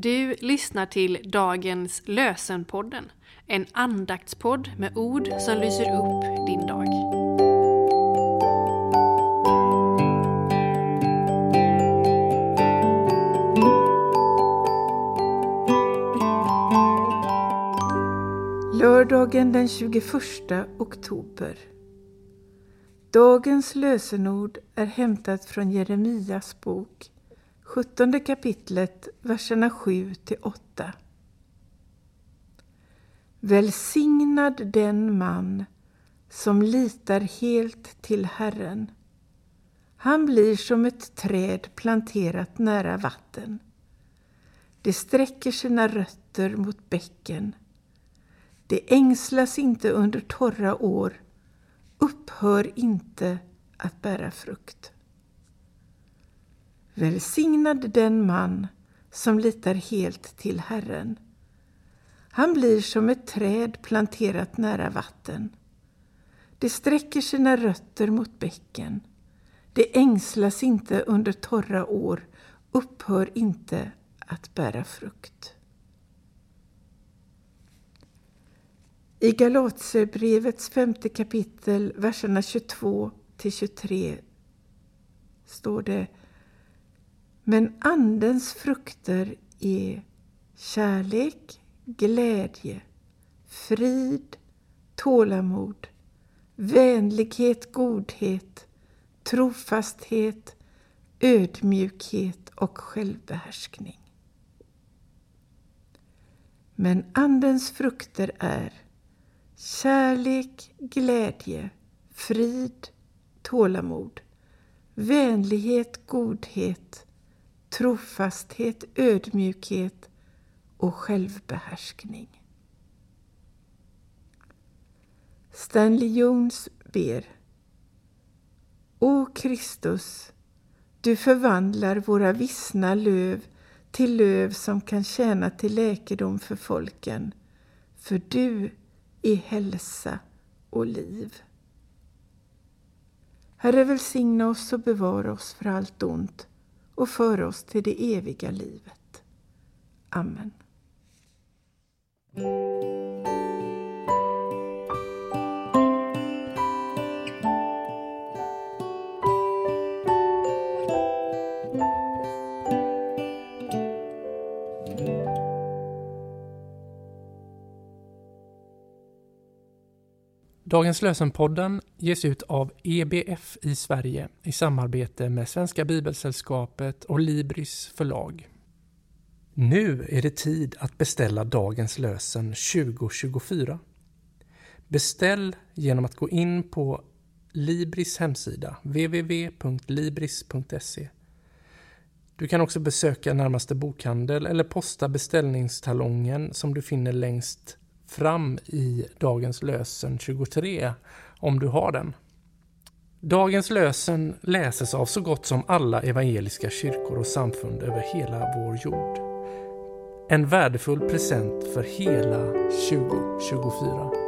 Du lyssnar till dagens Lösenpodden, en andaktspodd med ord som lyser upp din dag. Lördagen den 21 oktober. Dagens lösenord är hämtat från Jeremias bok, 17 kapitlet, verserna 7 till 8. Välsignad den man som litar helt till Herren. Han blir som ett träd planterat nära vatten. Det sträcker sina rötter mot bäcken. Det ängslas inte under torra år, upphör inte att bära frukt. Välsignad den man som litar helt till Herren. Han blir som ett träd planterat nära vatten. Det sträcker sina rötter mot bäcken. Det ängslas inte under torra år, upphör inte att bära frukt. I Galaterbrevets femte kapitel, verserna 22 till 23 står det men Andens frukter är kärlek, glädje, frid, tålamod, vänlighet, godhet, trofasthet, ödmjukhet och självbehärskning. Men Andens frukter är kärlek, glädje, frid, tålamod, vänlighet, godhet, trofasthet, ödmjukhet och självbehärskning. Stanley Jones ber O Kristus, du förvandlar våra vissna löv till löv som kan tjäna till läkedom för folken, för du är hälsa och liv. Herre, välsigna oss och bevara oss för allt ont och för oss till det eviga livet. Amen. Dagens lösenpodden ges ut av EBF i Sverige i samarbete med Svenska Bibelsällskapet och Libris förlag. Nu är det tid att beställa dagens lösen 2024. Beställ genom att gå in på Libris hemsida www.libris.se. Du kan också besöka närmaste bokhandel eller posta beställningstalongen som du finner längst fram i dagens lösen 23 om du har den. Dagens lösen läses av så gott som alla evangeliska kyrkor och samfund över hela vår jord. En värdefull present för hela 2024.